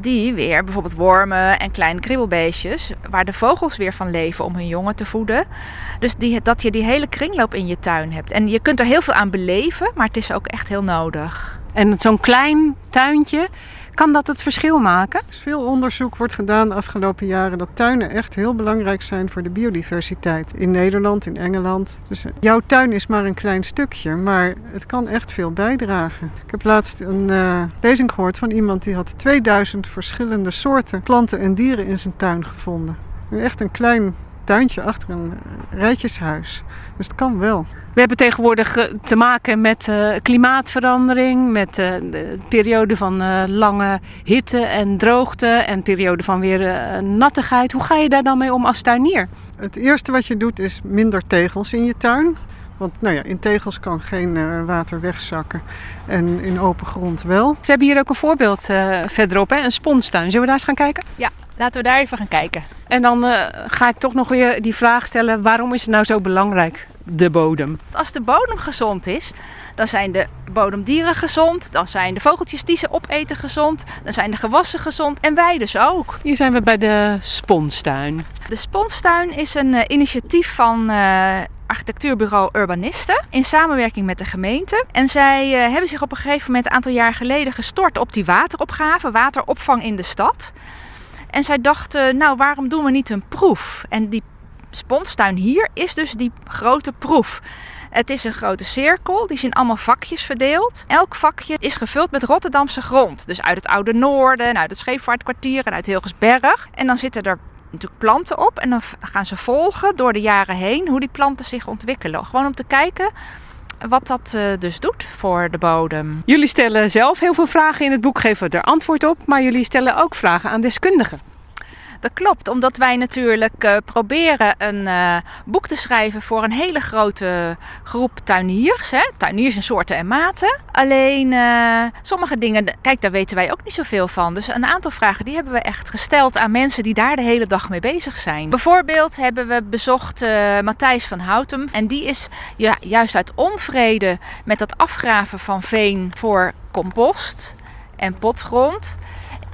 die weer bijvoorbeeld wormen en kleine kriebelbeestjes, waar de vogels weer van leven om hun jongen te voeden. Dus die, dat je die hele kringloop in je tuin hebt. En je kunt er heel veel aan beleven, maar het is ook echt heel nodig. En zo'n klein tuintje, kan dat het verschil maken? Er is veel onderzoek wordt gedaan de afgelopen jaren dat tuinen echt heel belangrijk zijn voor de biodiversiteit. In Nederland, in Engeland. Dus eh, jouw tuin is maar een klein stukje, maar het kan echt veel bijdragen. Ik heb laatst een uh, lezing gehoord van iemand die had 2000 verschillende soorten planten en dieren in zijn tuin gevonden. Echt een klein tuintje achter een rijtjeshuis. Dus het kan wel. We hebben tegenwoordig eh, te maken met uh, klimaatverandering, met uh, de periode van lange hitte en droogte en periode van weer nattigheid. Hoe ga je daar dan mee om als tuinier? Het eerste wat je doet is minder tegels in je tuin. Want nou ja, in tegels kan geen water wegzakken en in open grond wel. Ze hebben hier ook een voorbeeld verderop, hè? een sponstuin. Zullen we daar eens gaan kijken? Ja, laten we daar even gaan kijken. En dan ga ik toch nog weer die vraag stellen, waarom is het nou zo belangrijk? de bodem. Als de bodem gezond is, dan zijn de bodemdieren gezond, dan zijn de vogeltjes die ze opeten gezond, dan zijn de gewassen gezond en wij dus ook. Hier zijn we bij de Sponstuin. De Sponstuin is een uh, initiatief van uh, architectuurbureau Urbanisten in samenwerking met de gemeente. En zij uh, hebben zich op een gegeven moment een aantal jaar geleden gestort op die wateropgave, wateropvang in de stad. En zij dachten, nou waarom doen we niet een proef? En die Sponstuin hier is dus die grote proef. Het is een grote cirkel, die zijn allemaal vakjes verdeeld. Elk vakje is gevuld met Rotterdamse grond. Dus uit het Oude Noorden, en uit het Scheepvaartkwartier en uit Hilgersberg. En dan zitten er natuurlijk planten op en dan gaan ze volgen door de jaren heen hoe die planten zich ontwikkelen. Gewoon om te kijken wat dat eh, dus doet voor de bodem. Jullie stellen zelf heel veel vragen in het boek, geven er antwoord op, maar jullie stellen ook vragen aan deskundigen. Dat klopt, omdat wij natuurlijk eh, proberen een eh, boek te schrijven voor een hele grote groep tuiniers. Hè? Tuiniers in soorten en maten. Alleen eh, sommige dingen, kijk, daar weten wij ook niet zoveel van. Dus een aantal vragen die hebben we echt gesteld aan mensen die daar de hele dag mee bezig zijn. Bijvoorbeeld hebben we bezocht Matthijs van Houtem. En die is ja, juist uit onvrede met dat afgraven van veen voor compost en potgrond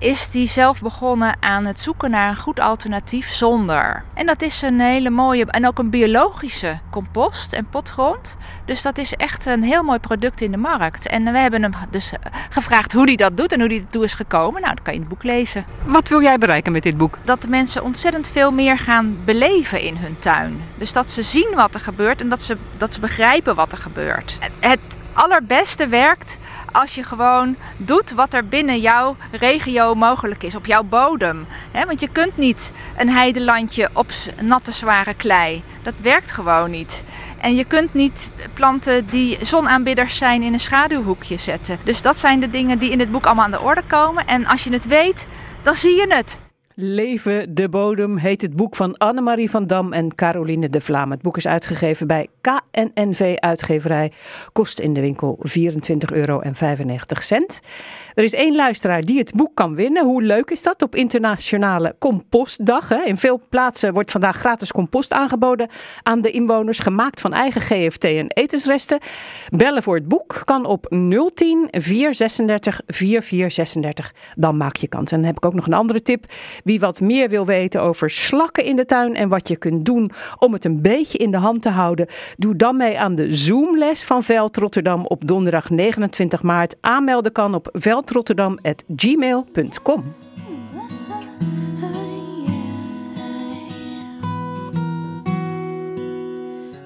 is die zelf begonnen aan het zoeken naar een goed alternatief zonder. En dat is een hele mooie en ook een biologische compost en potgrond. Dus dat is echt een heel mooi product in de markt. En we hebben hem dus gevraagd hoe hij dat doet en hoe hij ertoe is gekomen. Nou, dat kan je in het boek lezen. Wat wil jij bereiken met dit boek? Dat de mensen ontzettend veel meer gaan beleven in hun tuin. Dus dat ze zien wat er gebeurt en dat ze, dat ze begrijpen wat er gebeurt. Het, het allerbeste werkt als je gewoon doet wat er binnen jouw regio mogelijk is, op jouw bodem. Want je kunt niet een heidelandje op natte zware klei. Dat werkt gewoon niet. En je kunt niet planten die zonaanbidders zijn in een schaduwhoekje zetten. Dus dat zijn de dingen die in het boek allemaal aan de orde komen. En als je het weet, dan zie je het. Leven de bodem heet het boek van Annemarie van Dam en Caroline de Vlaam. Het boek is uitgegeven bij KNNV Uitgeverij. Kost in de winkel 24,95 euro. Er is één luisteraar die het boek kan winnen. Hoe leuk is dat? Op Internationale Compostdag. Hè? In veel plaatsen wordt vandaag gratis compost aangeboden aan de inwoners. Gemaakt van eigen GFT en etensresten. Bellen voor het boek kan op 010 436 4436. Dan maak je kans. En dan heb ik ook nog een andere tip. Wie wat meer wil weten over slakken in de tuin en wat je kunt doen om het een beetje in de hand te houden, doe dan mee aan de Zoomles van Veld Rotterdam op donderdag 29 maart. Aanmelden kan op veldrotterdam.gmail.com.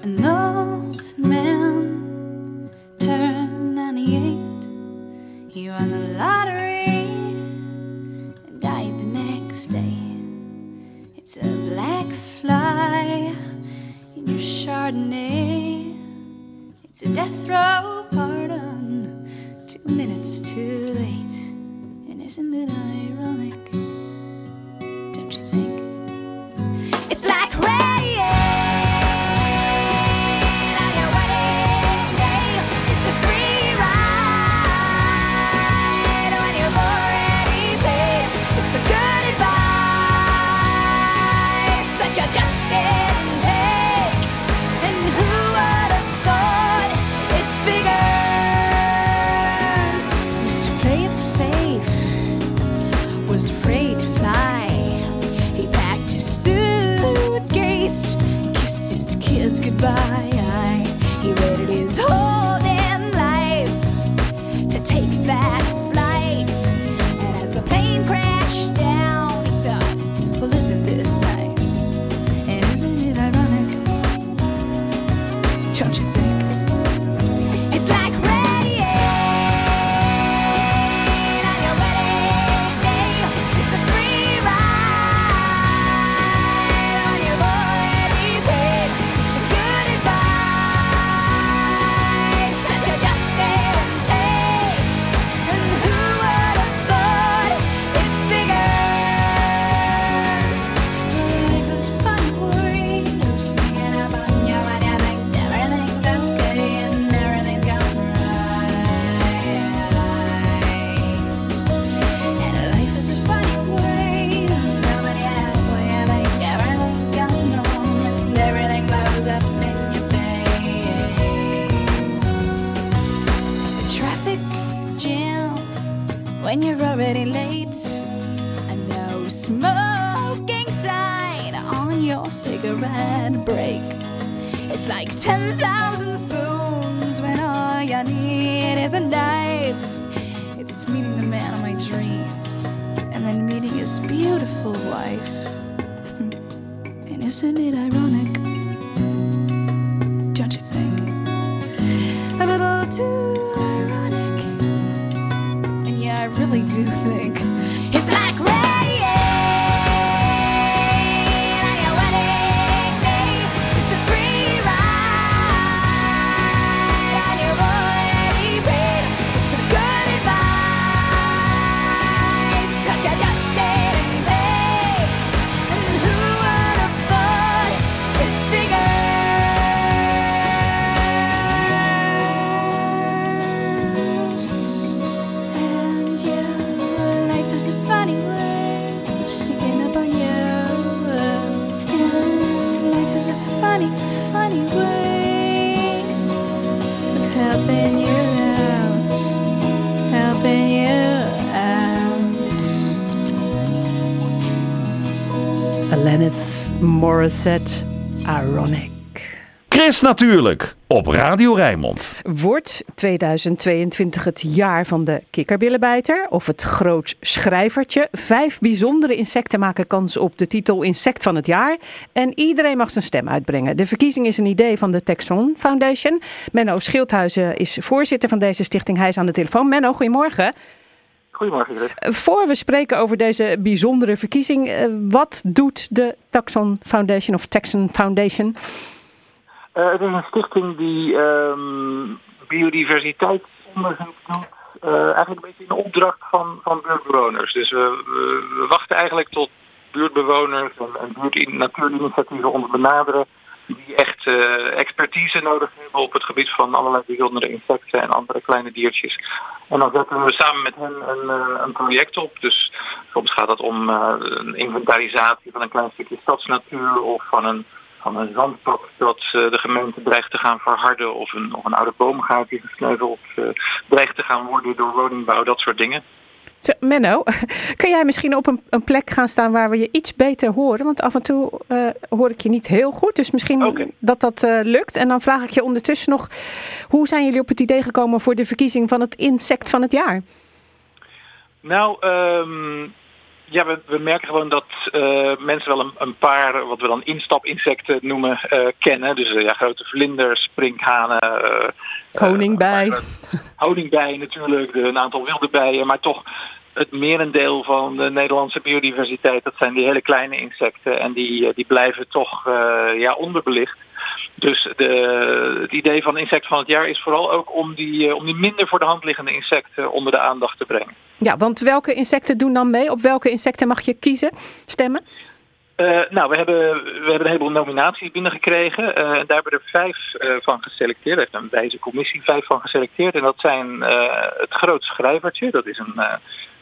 An old man turned 98. He won the lottery and died the next day. It's a death row pardon, minutes too late. And isn't it ironic? Already late. No smoking sign on your cigarette break. It's like 10,000 spoons when all you need is a knife. It's meeting the man of my dreams and then meeting his beautiful wife. And isn't it ironic? you think? Morissette, Ironic. Chris natuurlijk, op Radio Rijnmond. Wordt 2022 het jaar van de kikkerbillenbijter of het groot schrijvertje? Vijf bijzondere insecten maken kans op de titel Insect van het jaar. En iedereen mag zijn stem uitbrengen. De verkiezing is een idee van de Texon Foundation. Menno Schildhuizen is voorzitter van deze stichting. Hij is aan de telefoon. Menno, goedemorgen. Goedemorgen, Chris. Voor we spreken over deze bijzondere verkiezing, eh, wat doet de Taxon Foundation of Texan Foundation? Eh, het is een stichting die ehm biodiversiteitsonderzoek doet. eh, eigenlijk een beetje in de opdracht van, van buurtbewoners. Dus we, we, we wachten eigenlijk tot buurtbewoners en, en buurt- natuurinitiatieven ons benaderen. Die echt eh, expertise nodig hebben op het gebied van allerlei bijzondere insecten en andere kleine diertjes. En dan zetten we samen met hen een, eh, een project op. Dus soms gaat het om eh, een inventarisatie van een klein stukje stadsnatuur of van een van een zandpad dat de gemeente dreigt te gaan verharden of een, of een oude boomgaard die gesneuveld dreigt te gaan worden door woningbouw, dat soort dingen. Menno, kun jij misschien op een, een plek gaan staan waar we je iets beter horen? Want af en toe eh, hoor ik je niet heel goed. Dus misschien dat dat eh, lukt. En dan vraag ik je ondertussen nog, hoe zijn jullie op het idee gekomen voor de verkiezing van het insect van het jaar? Nou, ehm, ja, we, we merken gewoon dat eh, mensen wel een, een paar, wat we dan instapinsecten noemen, kennen. Dus ja, grote vlinders, sprinkhanen, Honingbij. honingbijen natuurlijk, een aantal wilde bijen, maar toch het merendeel van de Nederlandse biodiversiteit, dat zijn die hele kleine insecten en die, eh, die blijven toch eh, ja, onderbelicht. Dus de, het idee van insect van het jaar is vooral ook om die, eh, om die minder voor de hand liggende insecten onder de aandacht te brengen. Ja, want welke insecten doen dan mee? Op welke insecten mag je kiezen, stemmen? Nou, we hebben, we hebben een heleboel nominaties binnengekregen. Eh, daar hebben we er vijf van geselecteerd. Er heeft een wijze commissie vijf van geselecteerd. En dat zijn het groot schrijvertje. Dat is een,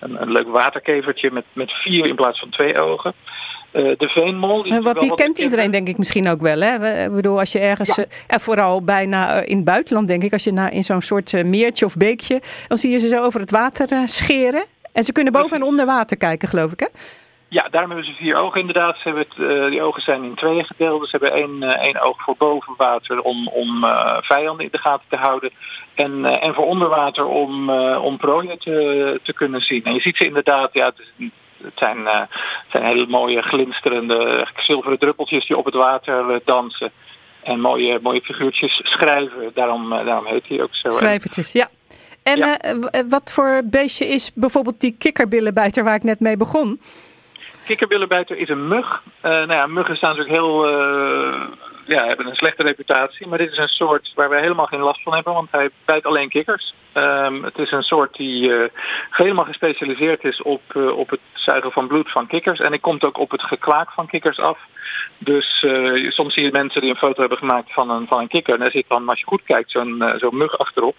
een, een leuk waterkevertje met, met vier in plaats van twee ogen. Eh, de veenmol. Die wat, die wat kent iedereen denk ik misschien ook wel. Hè? We- Ik bedoel, als je ergens, eh, en vooral bijna eh, in het buitenland denk ik, als je naar, in zo'n soort meertje of beekje, dan zie je ze zo over het water scheren. En ze kunnen boven en onder water kijken, geloof ik hè? Ja, daarom hebben ze vier ogen inderdaad. Ze hebben het, eh, die ogen zijn in tweeën gedeeld. Dus ze hebben één, eh, één oog voor boven water om, om eh, vijanden in de gaten te houden. En, en voor onder water om, om prooien te, te kunnen zien. En je ziet ze inderdaad, ja, het, zijn, het zijn hele mooie glinsterende zilveren druppeltjes die op het water dansen. En mooie, mooie figuurtjes schrijven. Daarom, daarom heet hij ook zo. Schrijvertjes, ja. En wat voor beestje is bijvoorbeeld die kikkerbillenbijter waar ik net mee begon? Kikkerbillenbijter is een mug. Eh, nou ja, muggen staan natuurlijk heel, eh, ja, hebben een slechte reputatie. Maar dit is een soort waar wij helemaal geen last van hebben, want hij bijt alleen kikkers. Ehm, het is een soort die eh, helemaal gespecialiseerd is op, op het zuigen van bloed van kikkers. En hij komt ook op het gekwaak van kikkers af. Dus soms zie je mensen die een foto hebben gemaakt van een, van een kikker. En daar zit dan, als je goed kijkt, zo'n zo'n mug achterop.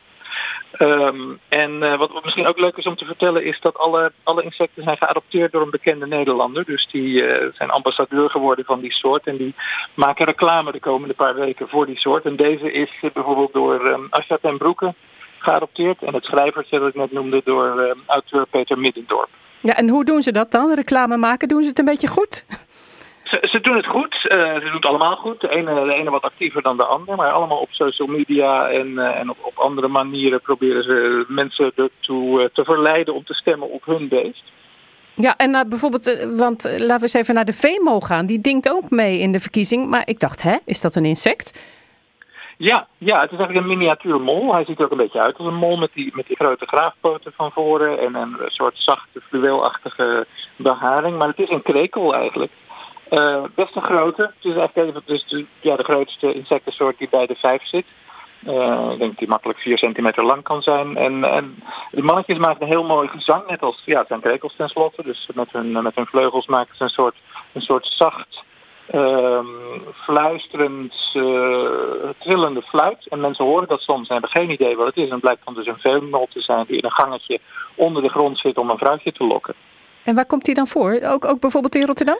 Ehm, en eh, wat, misschien ook leuk is om te vertellen is dat alle, alle insecten zijn geadopteerd door een bekende Nederlander. Dus die eh, zijn ambassadeur geworden van die soort. En die maken reclame de komende paar weken voor die soort. En deze is bijvoorbeeld door um, Asja ten Broeke geadopteerd. En het schrijvertje dat ik net noemde door eh, auteur Peter Middendorp. Ja, en hoe doen ze dat dan? Reclame maken? Doen ze het een beetje goed? Ze, ze doen het goed. eh, ze doen het allemaal goed. De ene, de ene wat actiever dan de ander. Maar allemaal op social media en, eh, en op, op andere manieren proberen ze mensen ertoe eh, te verleiden om te stemmen op hun beest. Ja, en nou, bijvoorbeeld, want laten we eens even naar de veemol gaan. Die dingt ook mee in de verkiezing. Maar ik dacht, hè, is dat een insect? Ja, ja, het is eigenlijk een miniatuur mol. Hij ziet er ook een beetje uit als een mol met die, met die grote graafpoten van voren en een soort zachte fluweelachtige beharing. Maar het is een krekel eigenlijk. Eh, best een grote. Het is eigenlijk even, dus de, ja, de grootste insectensoort die bij de vijf zit. Eh, ik denk dat die makkelijk 4 centimeter lang kan zijn. En, en de mannetjes maken een heel mooi gezang, net als ja, zijn krekels tenslotte. Dus met hun, met hun vleugels maken ze een soort, een soort zacht, ehm, fluisterend, eh, trillende fluit. En mensen horen dat soms en hebben geen idee wat het is. En het blijkt dan dus een veemnol te zijn die in een gangetje onder de grond zit om een vrouwtje te lokken. En waar komt die dan voor? Ook, ook bijvoorbeeld in Rotterdam?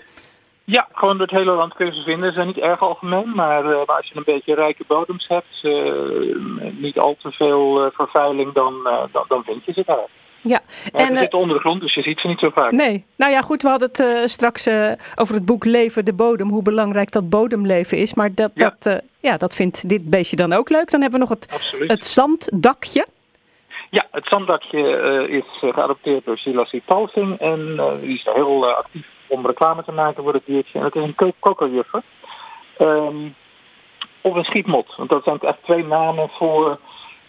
Ja, gewoon door het hele land kun je ze vinden. Ze zijn niet erg algemeen, maar, uh, maar als je een beetje rijke bodems hebt, uh, niet al te veel uh, vervuiling, dan, dan, dan, vind je ze daar. Ja, en ze zitten onder de grond, dus je ziet ze niet zo vaak. Nee, nou ja, goed, we hadden het straks over het boek Leven de Bodem, hoe belangrijk dat bodemleven is. Maar dat, ja. dat, ja, dat vindt dit beestje dan ook leuk. Dan hebben we nog het, het zanddakje. Ja, het zanddakje is geadopteerd door Silassi Palsing en die is heel actief om reclame te maken voor het diertje. En het is een kokkerjuffer. Um, of een schietmot. Want dat zijn echt twee namen voor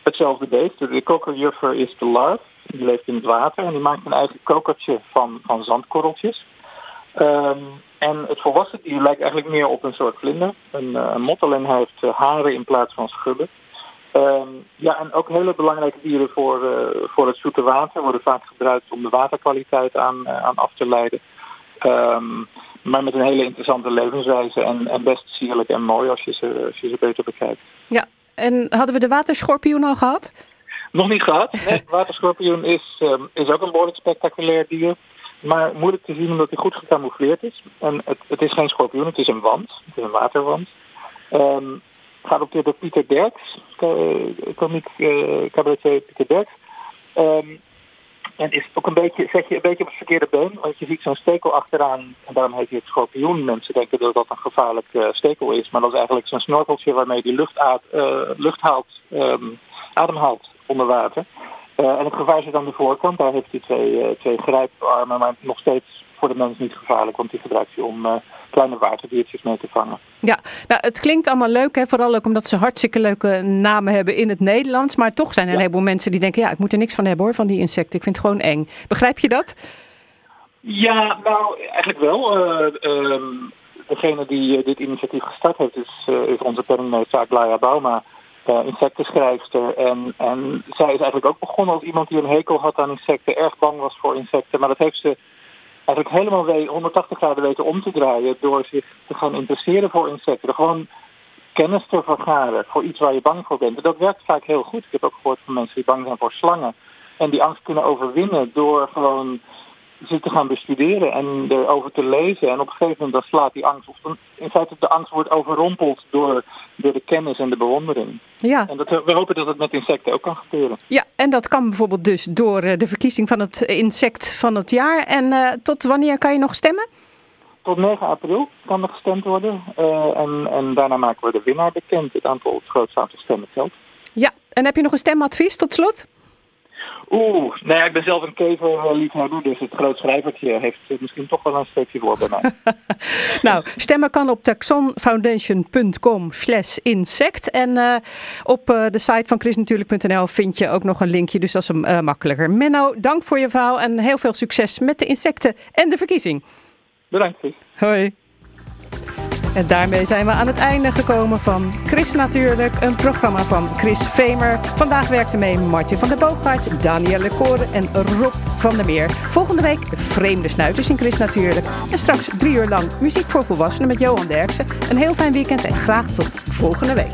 hetzelfde beest. De kokkerjuffer is de larf. Die leeft in het water en die maakt een eigen kokertje van, van zandkorreltjes. Um, en het volwassen dier lijkt eigenlijk meer op een soort vlinder. Een, uh, een mot, alleen heeft uh, haren in plaats van schubben. Um, ja, en ook hele belangrijke dieren voor, uh, voor het zoete water worden vaak gebruikt om de waterkwaliteit aan, aan af te leiden. Um, maar met een hele interessante levenswijze en, en best sierlijk en mooi als je, ze, als je ze beter bekijkt. Ja, en hadden we de waterschorpioen al gehad? Nog niet gehad. Nee, de waterschorpioen is, um, is ook een behoorlijk spectaculair dier. Maar moeilijk te zien omdat hij goed gecamoufleerd is. En het, het is geen schorpioen, het is een wand. Het is een waterwand. Um, geadopteerd door Pieter Derks, komiek uh, cabaretier Pieter Derks. Um, en is ook een beetje, zeg je, een beetje op het verkeerde been. Want je ziet zo'n stekel achteraan. En daarom heet hij het schorpioen. Mensen denken dat dat een gevaarlijk uh, stekel is. Maar dat is eigenlijk zo'n snorkeltje waarmee die lucht, aad, uh, lucht haalt, um, ademhaalt onder water. Uh, en het gevaar zit aan de voorkant. Daar heeft hij twee, twee grijparmen. Maar nog steeds voor de mens niet gevaarlijk. Want die gebruikt hij om kleine waterdiertjes mee te vangen. Ja, nou, het klinkt allemaal leuk, hè? vooral ook omdat ze hartstikke leuke namen hebben in het Nederlands. Maar toch zijn er ja. een heleboel mensen die denken, ja, ik moet er niks van hebben hoor, van die insecten. Ik vind het gewoon eng. Begrijp je dat? Ja, nou, eigenlijk wel. Uh, uh, degene die uh, dit initiatief gestart heeft, is, is onze penningmeester Aglaya Bauma, insectenschrijfster. En, en zij is eigenlijk ook begonnen als iemand die een hekel had aan insecten, erg bang was voor insecten. Maar dat heeft ze eigenlijk helemaal weer 180 graden weten om te draaien door zich te gaan interesseren voor insecten. Gewoon kennis te vergaren voor iets waar je bang voor bent. En dat werkt vaak heel goed. Ik heb ook gehoord van mensen die bang zijn voor slangen. En die angst kunnen overwinnen door gewoon ze te gaan bestuderen en erover te lezen. En op een gegeven moment dan slaat die angst, of dan, in feite de angst wordt overrompeld door, door de kennis en de bewondering. Ja. En dat, we hopen dat het met insecten ook kan gebeuren. Ja, en dat kan bijvoorbeeld dus door de verkiezing van het insect van het jaar. En uh, tot wanneer kan je nog stemmen? Tot 9 april kan er gestemd worden. Uh, en, en daarna maken we de winnaar bekend. Het aantal, het grootste aantal stemmen telt. Ja, en heb je nog een stemadvies tot slot? Oeh, nou ja, ik ben zelf een keverliefhebber, dus het groot schrijvertje heeft misschien toch wel een steekje voor bij mij. nou, stemmen kan op taxonfoundation.com slash insect. En uh, op uh, de site van chrisnatuurlijk.nl vind je ook nog een linkje, dus dat is uh, makkelijker. Menno, dank voor je verhaal en heel veel succes met de insecten en de verkiezing. Bedankt. Hoi. En daarmee zijn we aan het einde gekomen van Chris Natuurlijk, een programma van Chris Vemer. Vandaag werkten mee Martin van der Boogaard, Danielle Koren en Rob van der Meer. Volgende week vreemde snuiters in Chris Natuurlijk. En straks drie uur lang muziek voor volwassenen met Johan Derksen. Een heel fijn weekend en graag tot volgende week.